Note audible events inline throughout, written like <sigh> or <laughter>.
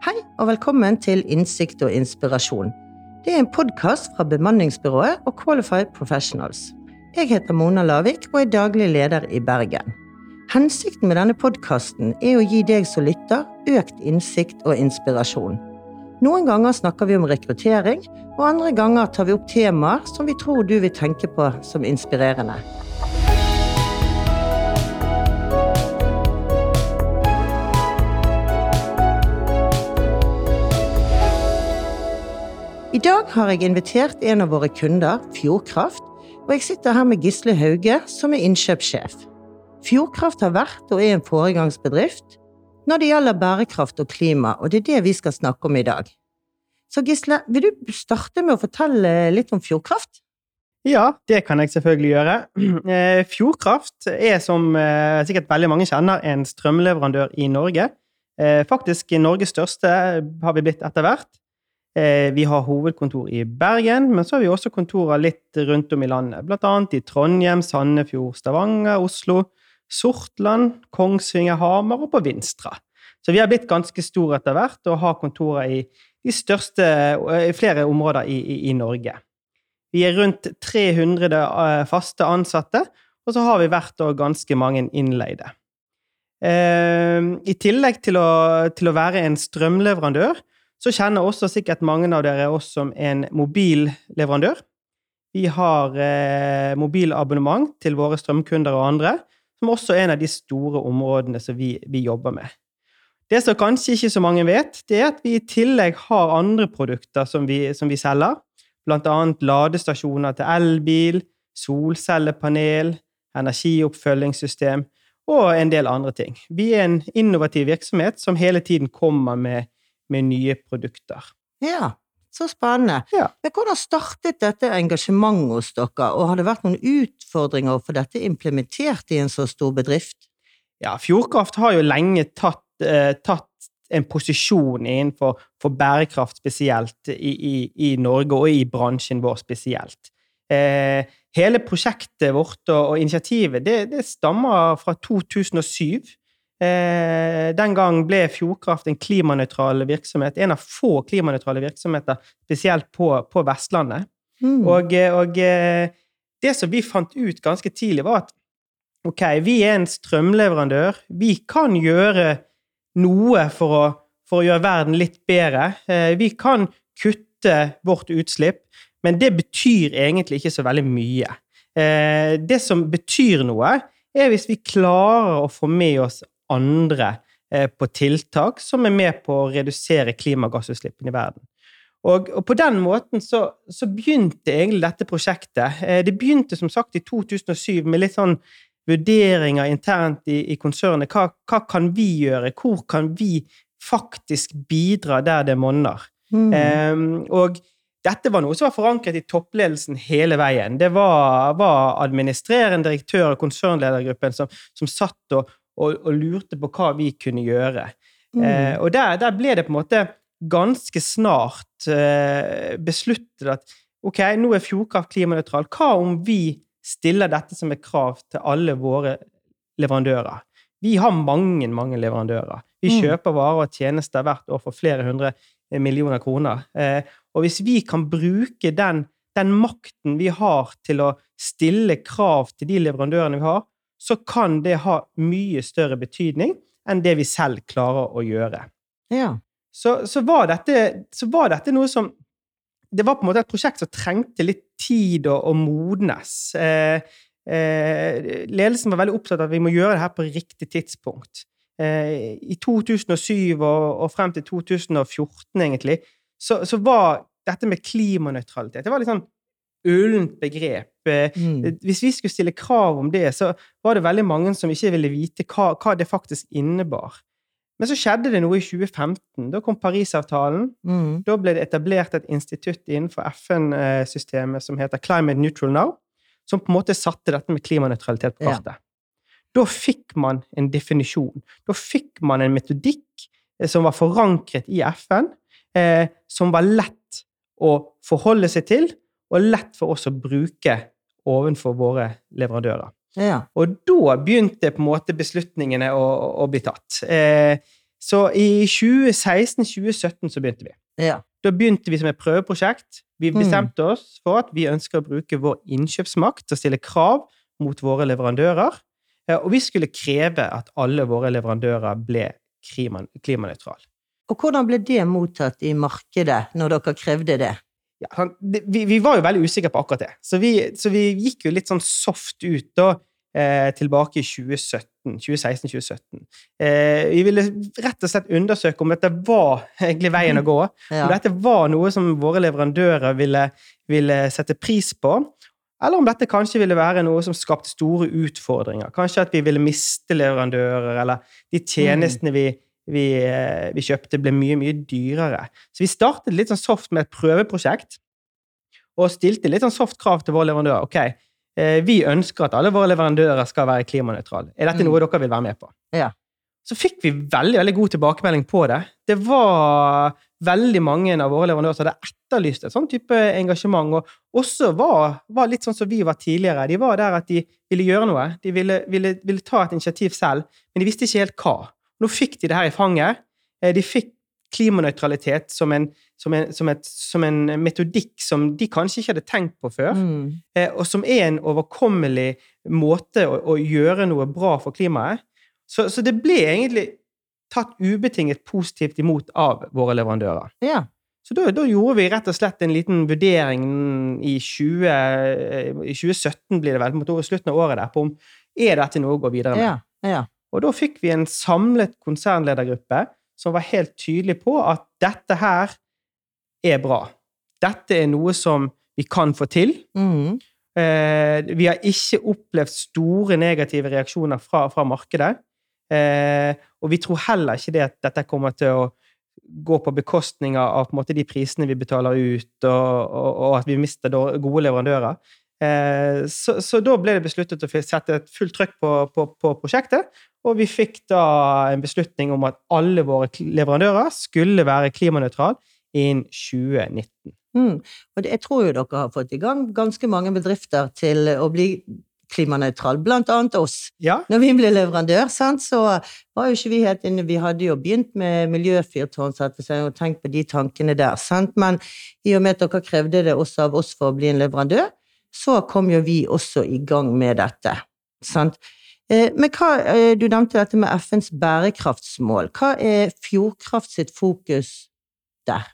Hei og velkommen til Innsikt og inspirasjon. Det er en podkast fra bemanningsbyrået og Qualified Professionals. Jeg heter Mona Lavik og er daglig leder i Bergen. Hensikten med denne podkasten er å gi deg som lytter økt innsikt og inspirasjon. Noen ganger snakker vi om rekruttering, og andre ganger tar vi opp temaer som vi tror du vil tenke på som inspirerende. I dag har jeg invitert en av våre kunder, Fjordkraft, og jeg sitter her med Gisle Hauge, som er innkjøpssjef. Fjordkraft har vært og er en foregangsbedrift når det gjelder bærekraft og klima, og det er det vi skal snakke om i dag. Så Gisle, vil du starte med å fortelle litt om Fjordkraft? Ja, det kan jeg selvfølgelig gjøre. Eh, Fjordkraft er, som eh, sikkert veldig mange kjenner, en strømleverandør i Norge. Eh, faktisk Norges største har vi blitt etter hvert. Vi har hovedkontor i Bergen, men så har vi også kontorer litt rundt om i landet. Blant annet i Trondheim, Sandefjord, Stavanger, Oslo, Sortland, Kongsvinger, Hamar og på Vinstra. Så vi har blitt ganske store etter hvert og har kontorer i største, i flere områder i, i, Norge. Vi er rundt 300 faste ansatte, og så har vi hvert år ganske mange innleide. I tillegg til å, til å være en strømleverandør, så kjenner også sikkert mange av dere oss som en mobilleverandør. Vi har eh, mobilabonnement til våre strømkunder og andre, som også er en av de store områdene som vi, vi, jobber med. Det som kanskje ikke så mange vet, det er at vi i tillegg har andre produkter som vi, som vi selger, annet ladestasjoner til elbil, solcellepanel, energioppfølgingssystem og en del andre ting. Vi er en innovativ virksomhet som hele tiden kommer med, med nye produkter. Ja, så spennende. Ja. Men hvordan startet dette engasjementet hos dere, og har det vært noen utfordringer å få dette implementert i en så stor bedrift? Ja, Fjordkraft har jo lenge tatt, eh, tatt en posisjon innenfor bærekraft spesielt i, i, i, Norge, og i bransjen vår spesielt. Eh, hele prosjektet vårt og, og initiativet det, det, stammer fra 2007. Eh, den gang ble Fjordkraft en klimanøytral virksomhet. En av få klimanøytrale virksomheter, spesielt på, på Vestlandet. Mm. Og, eh, og, eh, det som vi fant ut ganske tidlig, var at ok, vi er en strømleverandør. Vi kan gjøre noe for å, for å gjøre verden litt bedre. Eh, vi kan kutte vårt utslipp, men det betyr egentlig ikke så veldig mye. Eh, det som betyr noe, er hvis vi klarer å få med oss andre eh, på tiltak som er med på å redusere klimagassutslippene i verden. Og, og på den måten så, så, begynte egentlig dette prosjektet. Eh, det begynte som sagt i 2007 med litt sånn vurderinger internt i, i konsernet. Hva, hva, kan vi gjøre? Hvor kan vi faktisk bidra der det monner? Mm. Um, og dette var noe som var forankret i toppledelsen hele veien. Det var, var administrerende direktør og konsernledergruppen som, som satt og, og, og, lurte på hva vi kunne gjøre. Mm. Eh, og der, der, ble det på en måte ganske snart eh, besluttet at ok, nå er Fjordkraft klimanøytral. Hva om vi stiller dette som et krav til alle våre leverandører? Vi har mange, mange leverandører. Vi mm. kjøper varer og tjenester hvert år for flere hundre millioner kroner. Eh, og hvis vi kan bruke den, den makten vi har til å stille krav til de leverandørene vi har, så kan det ha mye større betydning enn det vi selv klarer å gjøre. Ja. Så, så, var dette, så, var dette, noe som Det var på en måte et prosjekt som trengte litt tid å, å modnes. Eh, eh, ledelsen var veldig opptatt av at vi må gjøre det her på riktig tidspunkt. Eh, I 2007 og, og, frem til 2014, egentlig, så, så var dette med klimanøytralitet det var litt sånn ullent begrep. Eh, mm. Hvis vi skulle stille krav om det, så var det veldig mange som ikke ville vite hva, hva det faktisk innebar. Men så skjedde det noe i 2015. Da kom Parisavtalen. Mm. Da ble det etablert et institutt innenfor FN-systemet som heter Climate Neutral Now, som på en måte satte dette med klimanøytralitet på kartet. Ja. Da fikk man en definisjon. Da fikk man en metodikk eh, som var forankret i FN, eh, som var lett å forholde seg til, og lett for oss å bruke ovenfor våre leverandører. Ja. Og da begynte på en måte beslutningene å, å bli tatt. Eh, Så i 2016-2017 så begynte vi. Ja. Da begynte vi som et prøveprosjekt. Vi Mm. bestemte oss for at vi ønsker å bruke vår innkjøpsmakt til å stille krav mot våre leverandører. Eh, Og vi skulle kreve at alle våre leverandører ble klima- klimanøytrale. Og hvordan ble det mottatt i markedet når dere krevde det? Ja, han, Det- vi, vi var jo veldig usikre på akkurat det, så vi, så vi gikk jo litt sånn soft ut da, eh, tilbake i 2017, 2016-2017. Eh, vi ville rett og slett undersøke om dette var egentlig veien å gå. Ja. Om dette var noe som våre leverandører ville, ville sette pris på, eller om dette kanskje ville være noe som skapte store utfordringer. Kanskje at vi ville miste leverandører, eller de tjenestene vi, vi, eh, vi kjøpte, ble mye, mye dyrere. Så vi startet litt sånn soft med et prøveprosjekt, og stilte litt sånn soft krav til våre leverandører. Ok, eh, vi ønsker at alle våre leverandører skal være klimanøytrale. Er dette Mm. noe dere vil være med på? Ja. Så fikk vi veldig veldig god tilbakemelding på det. Det var veldig mange av våre leverandører som hadde etterlyst et sånn type engasjement, og også var, var litt sånn som vi var tidligere. De var der at de ville gjøre noe. De ville, ville, ville ta et initiativ selv, men de visste ikke helt hva. Nå fikk de det her i fanget. Eh, De fikk klimanøytralitet som en, som en, som et, som en metodikk som de kanskje ikke hadde tenkt på før Mm. eh, og som er en overkommelig måte å, å gjøre noe bra for klimaet. Så, så det ble egentlig tatt ubetinget positivt imot av våre leverandører. Ja. Så da, da gjorde vi rett og slett en liten vurdering i, 20, eh, i 2017, blir det vel, mot slutten av året der, på om er dette noe å gå videre med. Ja. ja. Og da fikk vi en samlet konsernledergruppe som var helt tydelig på at dette her er bra. Dette er noe som vi kan få til. Mm. Eh, vi har ikke opplevd store negative reaksjoner fra, fra markedet. Eh, og vi tror heller ikke det at dette kommer til å gå på bekostning av, på måte, de prisene vi betaler ut, og, og, og at vi mister gode leverandører. Eh, så, så da ble det besluttet å sette et fullt trøkk på, på, på prosjektet, og vi fikk da en beslutning om at alle våre leverandører skulle være klimanøytrale innen 2019. Mm. Og det, jeg tror jo dere har fått i gang ganske mange bedrifter til å bli klimanøytral, blant annet oss. Ja, Når vi ble leverandør, sant, så var jo ikke vi helt inne Vi hadde jo begynt med miljøfyrtårn, så hadde jeg jo tenkt på de tankene der, sant, men i og med at dere krevde det også av oss for å bli en leverandør, så kom jo vi også i gang med dette, sant. Eh, Men hva, eh, du nevnte dette med FNs bærekraftsmål. Hva er Fjordkraft sitt fokus der?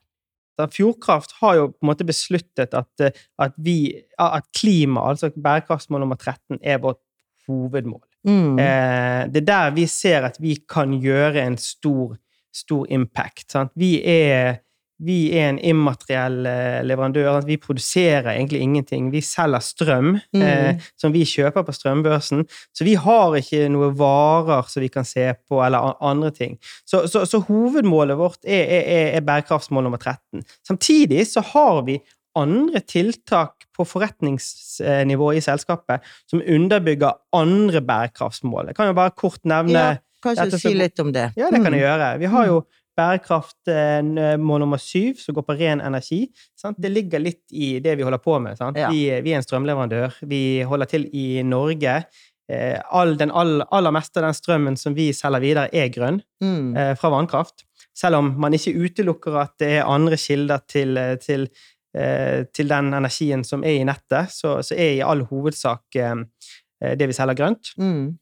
Fjordkraft har jo på en måte besluttet at, eh, at, vi, at klima, altså bærekraftsmål nummer 13, er vårt hovedmål. Mm. Det er der vi ser at vi kan gjøre en stor, stor impact. Sant? Vi, er, vi er en immateriell eh, leverandør. Vi produserer egentlig ingenting. Vi selger strøm Mm. eh, som vi kjøper på strømbørsen. Så vi har ikke noen varer som vi kan se på, eller andre ting. Så, så, så hovedmålet vårt er, er, er- bærekraftsmål nummer 13. Samtidig så har vi andre tiltak på forretningsnivå i selskapet som underbygger andre bærekraftsmål. Jeg kan jo bare kort nevne Ja, kanskje dette si litt om det. ja, det kan Mm. jeg gjøre. Vi har jo bærekraftmål nummer syv, som går på ren energi. Sant? Det ligger litt i det vi holder på med. Sant? Ja. Vi, vi er en strømleverandør. Vi holder til i Norge. Eh, all, den all, aller meste av den strømmen som vi selger videre, er grønn Mm. eh, fra vannkraft. Selv om man ikke utelukker at det er andre kilder til, eh, til, eh, til den energien som er i nettet, så, så er i all hovedsak eh, eh, det vi selger grønt. Mm.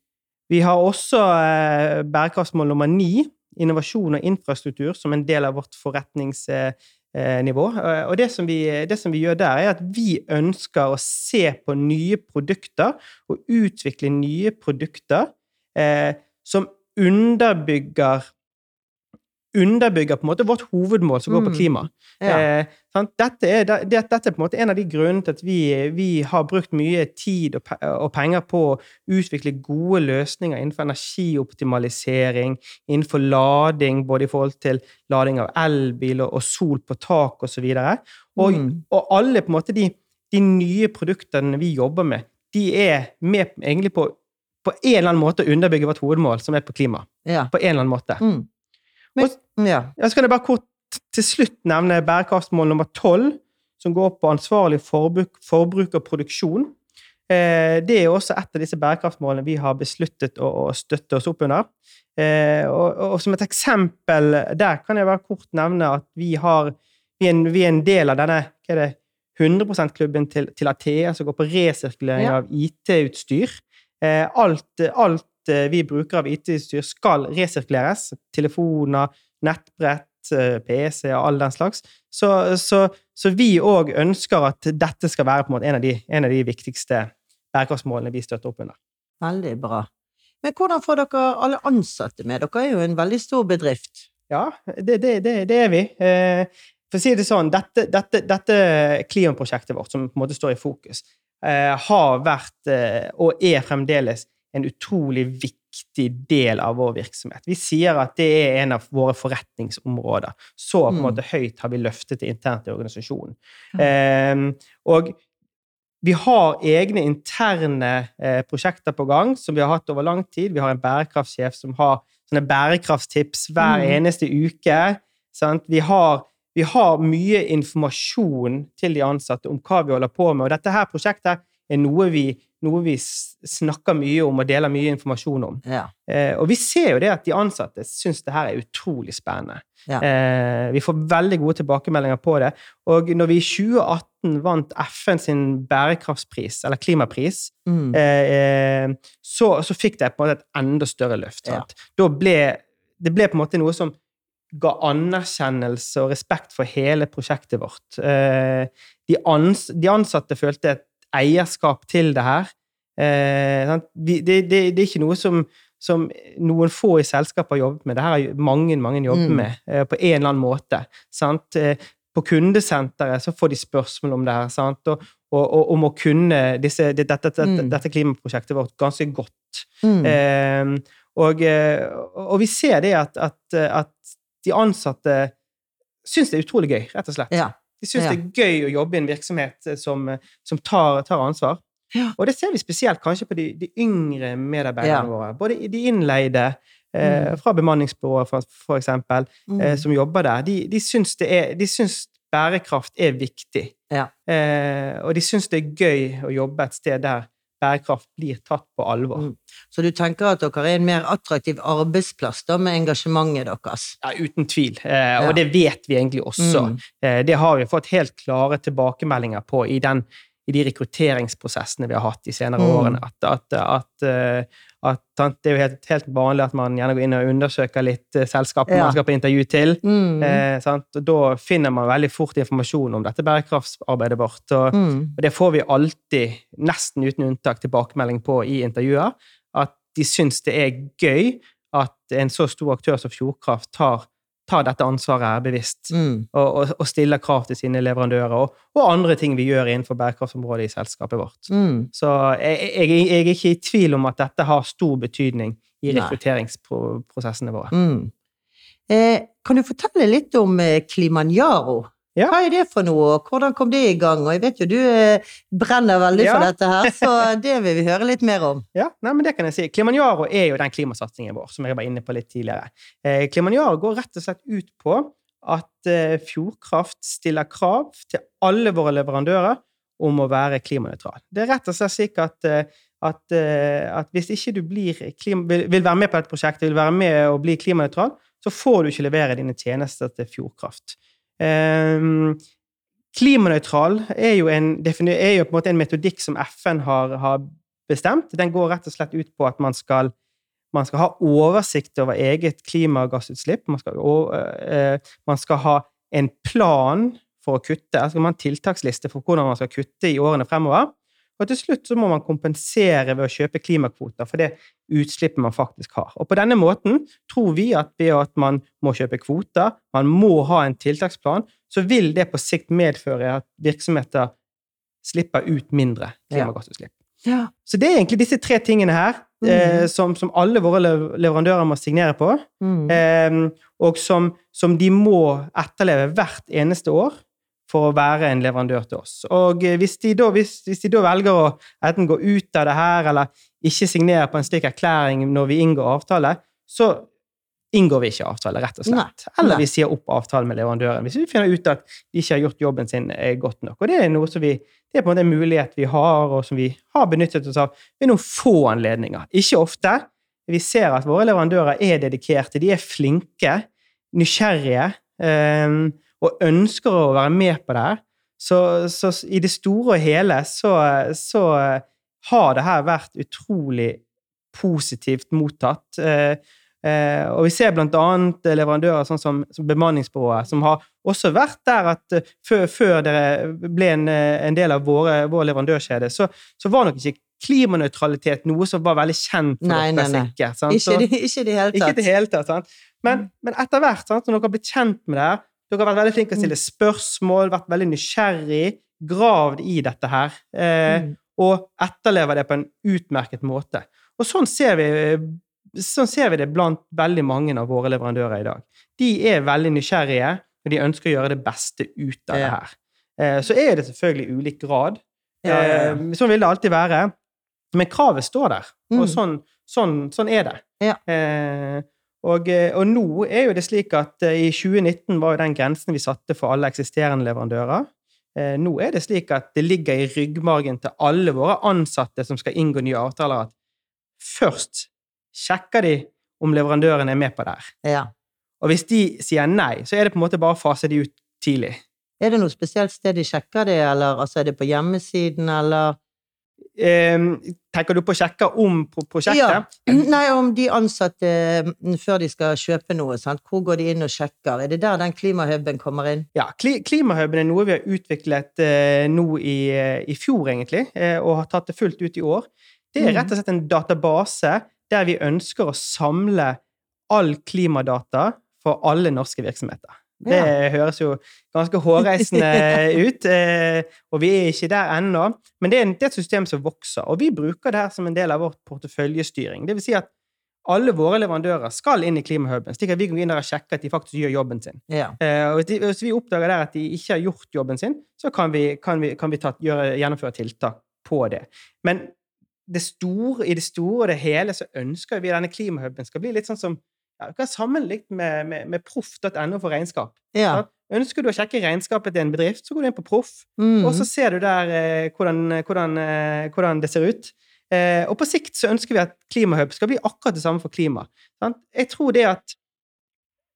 Vi har også eh, bærekraftsmål nummer ni, innovasjon og infrastruktur, som en del av vårt forretningsnivå. Eh, og det som, vi, det som vi gjør der, er at vi ønsker å se på nye produkter og utvikle nye produkter eh, som underbygger underbygger på en måte vårt hovedmål som går på Mm. klima. Ja. Eh? Dette, er, det, dette er på en måte en av de grunnene til at vi, vi har brukt mye tid og, og penger på å utvikle gode løsninger innenfor energioptimalisering, innenfor lading, både i forhold til lading av elbil og, og sol på tak osv. Og, Mm. og alle på en måte de, de nye produktene vi jobber med, de er med egentlig på på en eller annen måte underbygge vårt hovedmål, som er på klima. ja. På en eller annen måte. Mm. Men, ja. Ja, så kan jeg bare kort til slutt nevne bærekraftsmål nummer tolv, som går på ansvarlig forbruk, forbruk og produksjon. Eh, det er også et av disse bærekraftsmålene vi har besluttet å, å støtte oss opp under. Eh, og, og, som et eksempel der kan jeg bare kort nevne at vi, har, vi, er, en, vi er en del av denne hva er det, 100 %-klubben til, til Athea, som går på resirkulering Ja. av IT-utstyr. Eh, alt, alt eh, vi bruker av IT-utstyr, skal resirkuleres. Telefoner, nettbrett, eh, PC og all den slags. Så, så, så vi òg ønsker at dette skal være på en en av de, en av de viktigste bærekraftsmålene vi støtter opp under. Veldig bra. Men hvordan får dere alle ansatte med? Dere er jo en veldig stor bedrift. Ja, det, det, det, det er vi. Eh, for å si det sånn, dette, dette, dette klimaprosjektet vårt, som på en måte står i fokus, eh, har vært eh, og er fremdeles en utrolig viktig del av vår virksomhet. Vi sier at det er en av våre forretningsområder. Så på en Mm. måte høyt har vi løftet det internt i organisasjonen. Ja. Eh, og vi har egne interne eh, prosjekter på gang som vi har hatt over lang tid. Vi har en bærekraftsjef som har sånne bærekraftstips hver Mm. eneste uke. Vi, har, vi har mye informasjon til de ansatte om hva vi holder på med. Og dette her prosjektet er noe vi, noe vi snakker mye om og deler mye informasjon om. Ja. Eh, og vi ser jo det at de ansatte syns det her er utrolig spennende. Ja. Eh, vi får veldig gode tilbakemeldinger på det. Og når vi i 2018 vant FN sin bærekraftspris, eller klimapris, Mm. eh, eh, så, så fikk det på en måte et enda større løft. Ja. Da ble, det ble på en måte noe som ga anerkjennelse og respekt for hele prosjektet vårt. Eh, de, ans, de ansatte følte et eierskap til det her. Eh, det, det, det er ikke noe som, som noen få i selskapet har jobbet med. Det her har mange mange jobbet Mm. med eh, på en eller annen måte. Sant? Eh, på kundesenteret så får de spørsmål om det her, sant? Og, og, og om å kunne disse, dette, dette, Mm. dette klimaprosjektet vårt ganske godt. Mm. Eh, og, eh, og vi ser det at, at, at de ansatte syns det er utrolig gøy, rett og slett. Ja. De syns Ja. det er gøy å jobbe i en virksomhet eh, som, som tar, tar ansvar. Ja. Og det ser vi spesielt kanskje på de, de yngre medarbeiderne Ja. våre. Både de innleide eh, Mm. fra bemanningsbyrået, for, for eksempel, Mm. eh, som jobber der. De, de syns det er de syns bærekraft er viktig. Ja. Eh, og de syns det er gøy å jobbe et sted der bærekraft blir tatt på alvor. Mm. Så du tenker at dere er en mer attraktiv arbeidsplass da, med engasjementet deres? Ja, uten tvil. Eh, Ja. Og det vet vi egentlig også. Mm. Eh, det har vi fått helt klare tilbakemeldinger på i, den, i de rekrutteringsprosessene vi har hatt de senere Mm. årene. At, at, at, eh, at det er jo helt, helt vanlig at man gjerne går inn og undersøker litt eh, selskapet Ja. man skal på intervju til. Mm. Eh, da finner man veldig fort informasjon om dette bærekraftsarbeidet vårt. Og, Mm. og det får vi alltid, nesten uten unntak, tilbakemelding på i intervjuer. At de syns det er gøy at en så stor aktør som Fjordkraft tar, tar dette ansvaret bevisst. Mm. Og, og, og stiller krav til sine leverandører, og, og andre ting vi gjør innenfor bærekraftsområdet i selskapet vårt. Mm. Så jeg, jeg, jeg er ikke i tvil om at dette har stor betydning i rekrutteringsprosessene våre. Mm. Eh, kan du fortelle litt om eh, Kilimanjaro? Ja. Hva er det for noe, og hvordan kom det i gang? Og jeg vet jo du eh, brenner veldig for dette her, så <laughs> det vil vi høre litt mer om. Ja, nei, men det kan jeg si. Klimanjaro er jo den klimasatsingen vår, som jeg var inne på litt tidligere. Eh, Klimanjaro går rett og slett ut på at eh, Fjordkraft stiller krav til alle våre leverandører om å være klimanøytral. Det er rett og slett slik at, eh, at, eh, at hvis ikke du blir klima, vil, vil være med på dette prosjektet, vil være med og bli klimanøytral, så får du ikke levere dine tjenester til Fjordkraft. Um, klimanøytral er jo, en, er jo på en måte en metodikk som FN har, har bestemt. Den går rett og slett ut på at man skal, man skal ha oversikt over eget klimagassutslipp. Man skal, og, uh, man skal ha en plan for å kutte. Altså man har en tiltaksliste for hvordan man skal kutte i årene fremover. Og til slutt så må man kompensere ved å kjøpe klimakvoter for det utslippet man faktisk har. Og på denne måten tror vi at ved at man må kjøpe kvoter, man må ha en tiltaksplan, så vil det på sikt medføre at virksomheter slipper ut mindre klimagassutslipp. Ja. Så det er egentlig disse tre tingene her mm. eh, som, som alle våre leverandører må signere på, Mm. eh, og som, som de må etterleve hvert eneste år for å være en leverandør til oss. Og eh, hvis de da, hvis, hvis de da velger å enten gå ut av det her, eller ikke signere på en slik erklæring når vi inngår avtale, så inngår vi ikke avtale, rett og slett. Eller vi sier opp avtalen med leverandøren hvis vi finner ut at de ikke har gjort jobben sin eh, godt nok. Og det er noe som vi, det er på en måte en mulighet vi har, og som vi har benyttet oss av ved noen få anledninger. Ikke ofte. Vi ser at våre leverandører er dedikerte, de er flinke, nysgjerrige, eh, og ønsker å være med på det her. Så, så i det store og hele så, så har det her vært utrolig positivt mottatt. Eh, eh, og vi ser annet leverandører sånn som, som bemanningsbyrået, som har også vært der at eh, før, før dere ble en, eh, en del av våre, vår leverandørkjede, så, så var nok ikke klimanøytralitet noe som var veldig kjent for Nei, dere. nei, nei. sikkert, sant? Ikke, Så- ikke i det hele ikke det hele tatt. Sant? Men, men etter hvert, sant, når dere har blitt kjent med det, her, dere har vært veldig flinke til å stille spørsmål, vært veldig nysgjerrig, gravd i dette her, eh, Mm. og etterlever det på en utmerket måte. Og sånn ser vi, sånn ser vi det blant veldig mange av våre leverandører i dag. De er veldig nysgjerrige, og de ønsker å gjøre det beste ut av det her. Eh, så er det selvfølgelig ulik grad. Ja, ja, ja. Eh, Sånn vil det alltid være. Men kravet står der, og Mm. sånn, sånn, sånn er det. Ja. Eh, og, eh, og nå er jo det slik at eh, i 2019 var jo den grensen vi satte for alle eksisterende leverandører. Eh, nå er det slik at det ligger i ryggmargen til alle våre ansatte som skal inngå nye avtaler, at først sjekker de om leverandøren er med på det her. Ja. Og hvis de sier nei, så er det på en måte bare å fase de ut tidlig. Er det noe spesielt sted de sjekker det, eller altså, er det på hjemmesiden, eller tenker du på å sjekke om prosjektet? Ja. <clears throat> Nei, om de ansatte mm, før de skal kjøpe noe, sant? hvor går de inn og sjekker? Er det der den klimahuben kommer inn? Ja, kli- Klimahuben er noe vi har utviklet eh, nå i, eh, i fjor, egentlig, eh, og har tatt det fullt ut i år. Det er Mhm. rett og slett en database der vi ønsker å samle all klimadata for alle norske virksomheter. Det Ja. høres jo ganske hårreisende <laughs> ut, eh, og vi er ikke der ennå. Men det er, et system som vokser, og vi bruker det her som en del av vårt porteføljestyring. Det vil si at alle våre leverandører skal inn i klimahuben, slik at vi kan gå inn der og sjekke at de faktisk gjør jobben sin. Ja. Eh, og hvis, vi oppdager der at de ikke har gjort jobben sin, så kan vi, kan vi, kan vi ta, gjøre, gjennomføre tiltak på det. Men det store, i det store og det hele så ønsker vi denne klimahuben skal bli litt sånn som ja, du kan sammenligne med, med, med proff.no for regnskap. ja. Ønsker du å sjekke regnskapet til en bedrift, så går du inn på proff, Mm. og så ser du der eh, hvordan, hvordan, eh, hvordan det ser ut. Eh, og på sikt så ønsker vi at Klimahub skal bli akkurat det samme for klima. Sant? Jeg tror det at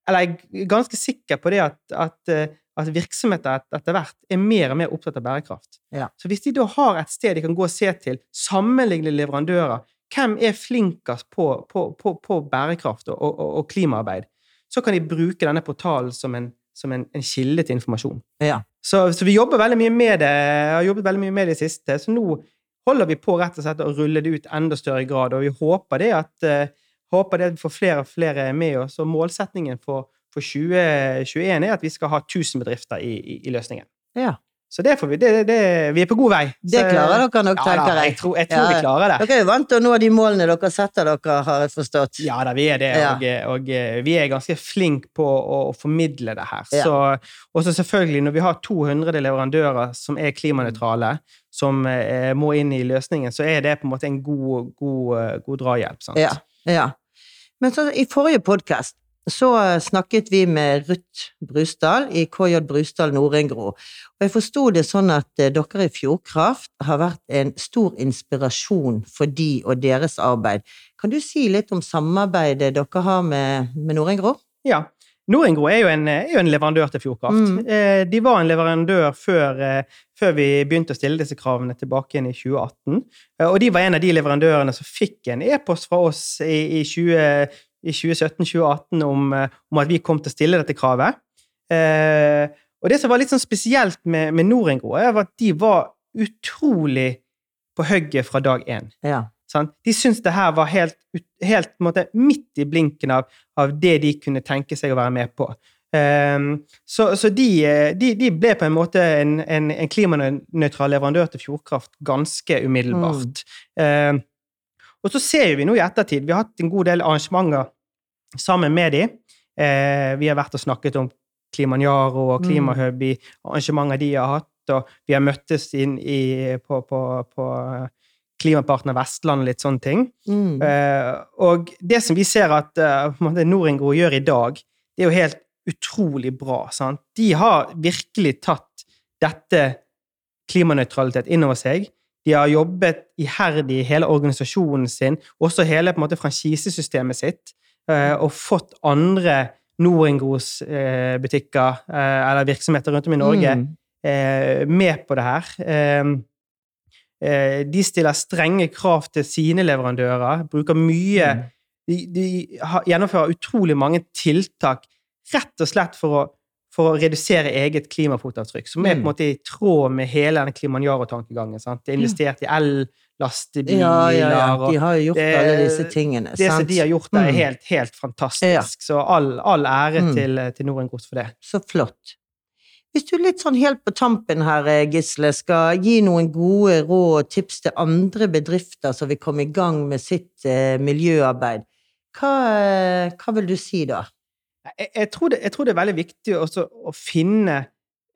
Eller jeg er ganske sikker på det at, at, eh, at virksomheter etter hvert er mer og mer opptatt av bærekraft. Ja. Så hvis de da har et sted de kan gå og se til, sammenligne leverandører Hvem er flinkest på, på, på, på bærekraft og, og, og klimaarbeid? Så kan de bruke denne portalen som en, som en, en kilde til informasjon. Ja. Så, så vi jobber veldig mye med det. Jeg har jobbet veldig mye med det i siste. Så nå holder vi på rett og slett å rulle det ut enda større grad, og vi håper det at, uh, håper det at vi får flere og flere med oss. Og målsettingen for, for 2021 er at vi skal ha 1000 bedrifter i, i, i løsningen. Ja. Så det får vi, det, det, vi er på god vei. Det Så- klarer dere nok, ja, tenker jeg. jeg. Tror, jeg tror Ja, vi klarer det. Dere er jo vant til å nå de målene dere setter dere, har jeg forstått. Ja da, vi er det, Ja. og, og eh, vi er ganske flinke på å, å formidle det her. Og så selvfølgelig, når vi har 200 leverandører som er klimanøytrale, som eh, må inn i løsningen, så er det på en måte en god, god, eh, god drahjelp. Sant? Ja, ja. Men så, i forrige podkast så snakket vi med Ruth Brusdal i KJ Brusdal Norengro. Og jeg forsto det sånn at eh, dere i Fjordkraft har vært en stor inspirasjon for de og deres arbeid. Kan du si litt om samarbeidet dere har med, med Nordengro? Ja. Norengro er jo en, er jo en leverandør til Fjordkraft. Mm. Eh, de var en leverandør før, eh, før vi begynte å stille disse kravene tilbake igjen i 2018. Eh, og de var en av de leverandørene som fikk en e-post fra oss i, i, 20 i 2017-2018 om, eh, om at vi kom til å stille dette kravet. Eh, og det som var litt sånn spesielt med, med Norengro, er at de var utrolig på hugget fra dag én. Ja. Sånn? De syntes det her var helt, helt måte, midt i blinken av, av det de kunne tenke seg å være med på. Um, så så de, eh, de, de ble på en måte en, en, en klimanøytral leverandør til Fjordkraft ganske umiddelbart. Ehm, og så ser vi nå i ettertid Vi har hatt en god del arrangementer sammen med de. Eh, vi har vært og snakket om Klimanjaro og Mm. Klimahub i arrangementer de har hatt, og vi har møttes inn i, på, på, på Klimapartner Vestland og litt sånne ting. Mm. Eh, og det som vi ser at uh, Noringro gjør i dag, det er jo helt utrolig bra. Sant? De har virkelig tatt dette klimanøytralitet inn over seg. De har jobbet iherdig i hele organisasjonen sin, også hele på en måte franchisesystemet sitt, eh, og fått andre Noringros eh, eh, eller virksomheter rundt om i Norge Mm. med på det her. Eh, eh, de stiller strenge krav til sine leverandører, bruker mye Mm. De, de har, gjennomfører utrolig mange tiltak rett og slett for å, for å redusere eget klimafotavtrykk, som er på en Mm. måte i tråd med hele den Klimanjaro-tankegangen. sant? Det er investert i ellastebiler Ja, ja, ja. De har jo gjort det- alle disse tingene. Det som de har gjort der, er Mm. helt, helt fantastisk. Så all, all ære Mm. til, til Norengros for det. Så flott. Hvis du litt sånn helt på tampen her, eh, Gisle, skal gi noen gode råd og tips til andre bedrifter som vil komme i gang med sitt eh, miljøarbeid, hva, eh, hva vil du si da? Jeg, jeg, tror det, jeg tror det er veldig viktig også å finne,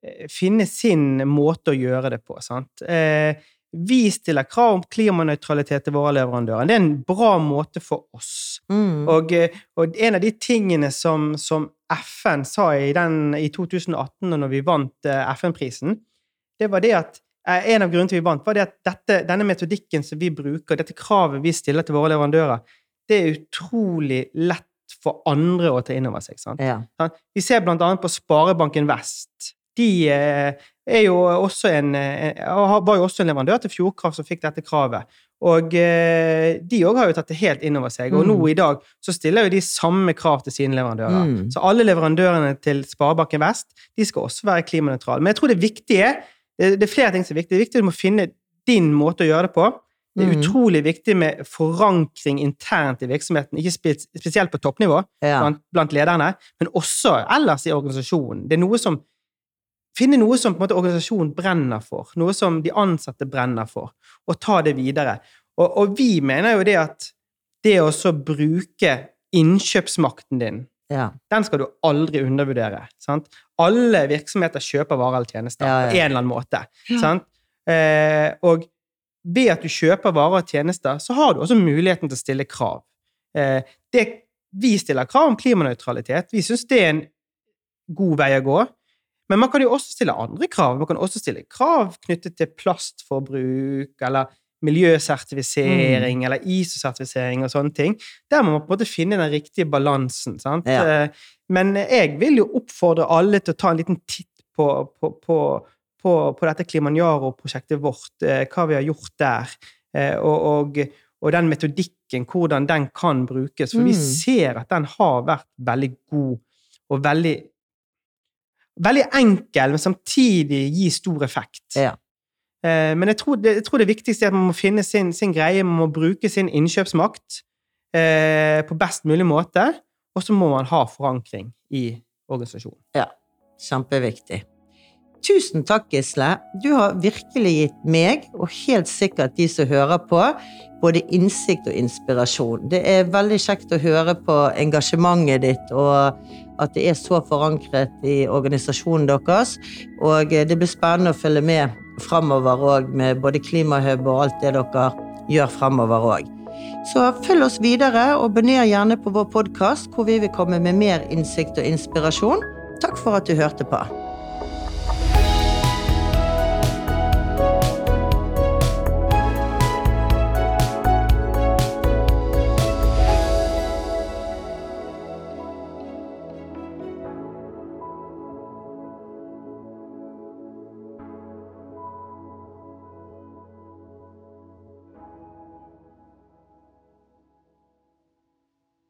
eh, finne sin måte å gjøre det på. Sant? Eh, vi stiller krav om klimanøytralitet til våre leverandører. Det er en bra måte for oss. Mm. Og, eh, og en av de tingene som, som FN sa i, den, i 2018, når vi vant eh, FN-prisen, det var det at En av grunnene til vi vant, var det at dette, denne metodikken som vi bruker, dette kravet vi stiller til våre leverandører, det er utrolig lett for andre å ta inn over seg. Sant? Ja. Vi ser annet på Sparebanken Vest. De eh, er jo også en, eh, var jo også en leverandør til Fjordkraft som fikk dette kravet. Og eh, de òg har jo tatt det helt inn over seg. Og Mm. nå i dag så stiller jo de samme krav til sine leverandører. Mm. Så alle leverandørene til Sparebanken Vest de skal også være klimanøytrale. Men jeg tror det viktige det det er flere ting som er viktig. Det er viktig at du må finne din måte å gjøre det på. Det er Mm. utrolig viktig med forankring internt i virksomheten, ikke spesielt på toppnivå Ja. blant, blant lederne, men også ellers i organisasjonen. Det er noe som Finne noe som måte organisasjonen brenner for, noe som de ansatte brenner for, og ta det videre. Og, og vi mener jo det at det å bruke innkjøpsmakten din, Ja. den skal du aldri undervurdere. Sant? Alle virksomheter kjøper varer eller tjenester Ja, på en eller annen måte. Sant? Eh, og ved at du kjøper varer og tjenester, så har du også muligheten til å stille krav. Eh, det, vi stiller krav om klimanøytralitet. Vi syns det er en god vei å gå. Men man kan jo også stille andre krav. Man kan også stille krav knyttet til plastforbruk, eller miljøsertifisering, Mm. eller ISO-sertifisering og sånne ting. Der må man på en måte finne den riktige balansen. sant? Ja. Eh, Men jeg vil jo oppfordre alle til å ta en liten titt på, på, på, på, på dette Klimanjaro-prosjektet vårt, eh, hva vi har gjort der, eh, og, og, og den metodikken, hvordan den kan brukes. For vi Mm. ser at den har vært veldig god og veldig Veldig enkel, men samtidig gi stor effekt. Ja. Eh, Men jeg tror, det, jeg tror det viktigste er at man må finne sin, sin greie, man må bruke sin innkjøpsmakt eh, på best mulig måte, og så må man ha forankring i organisasjonen. Ja, kjempeviktig. Tusen takk, Gisle. Du har virkelig gitt meg, og helt sikkert de som hører på, både innsikt og inspirasjon. Det er veldig kjekt å høre på engasjementet ditt, og at det er så forankret i organisasjonen deres. Og det blir spennende å følge med framover òg, med både Klimahub og alt det dere gjør framover òg. Så følg oss videre, og abonner gjerne på vår podkast, hvor vi vil komme med mer innsikt og inspirasjon. Takk for at du hørte på.